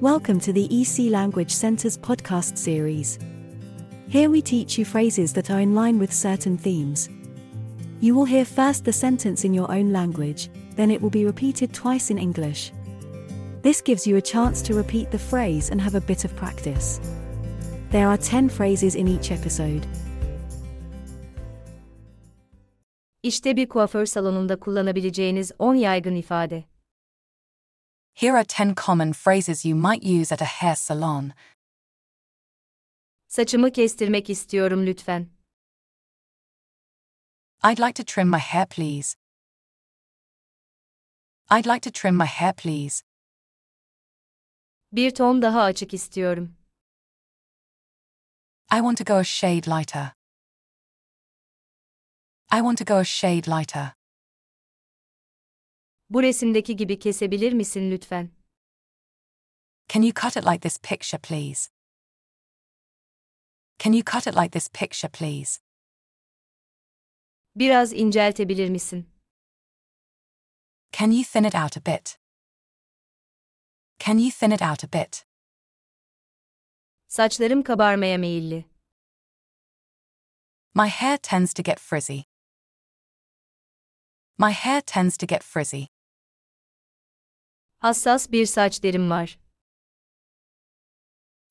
Welcome to the EC Language Center's podcast series. Here we teach you phrases that are in line with certain themes. You will hear first the sentence in your own language, then it will be repeated twice in English. This gives you a chance to repeat the phrase and have a bit of practice. There are 10 phrases in each episode. İşte bir kuaför salonunda kullanabileceğiniz 10 yaygın ifade. Here are 10 common phrases you might use at a hair salon. Saçımı kestirmek istiyorum lütfen. I'd like to trim my hair, please. I'd like to trim my hair, please. Bir ton daha açık istiyorum. I want to go a shade lighter. I want to go a shade lighter. Bu resimdeki gibi kesebilir misin lütfen? Can you cut it like this picture, please? Can you cut it like this picture, please? Biraz inceltebilir misin? Can you thin it out a bit? Can you thin it out a bit? Saçlarım kabarmaya meyilli. My hair tends to get frizzy. My hair tends to get frizzy. Hassas bir saç derim var.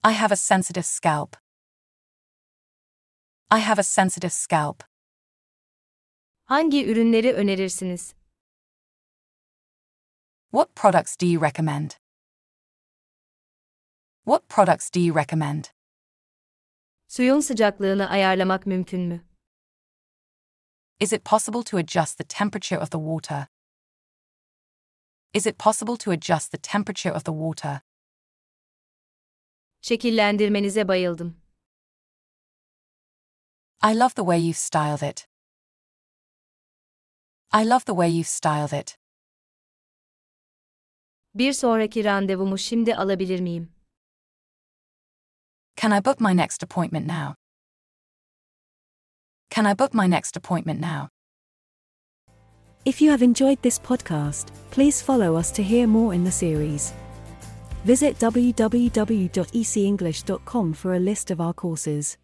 I have a sensitive scalp. I have a sensitive scalp. Hangi ürünleri önerirsiniz? What products do you recommend? What products do you recommend? Suyun sıcaklığını ayarlamak mümkün mü? Is it possible to adjust the temperature of the water? Is it possible to adjust the temperature of the water? Şekillendirmenize bayıldım. I love the way you've styled it. I love the way you've styled it. Bir sonraki randevumu şimdi alabilir miyim? Can I book my next appointment now? Can I book my next appointment now? If you have enjoyed this podcast, please follow us to hear more in the series. Visit www.ecenglish.com for a list of our courses.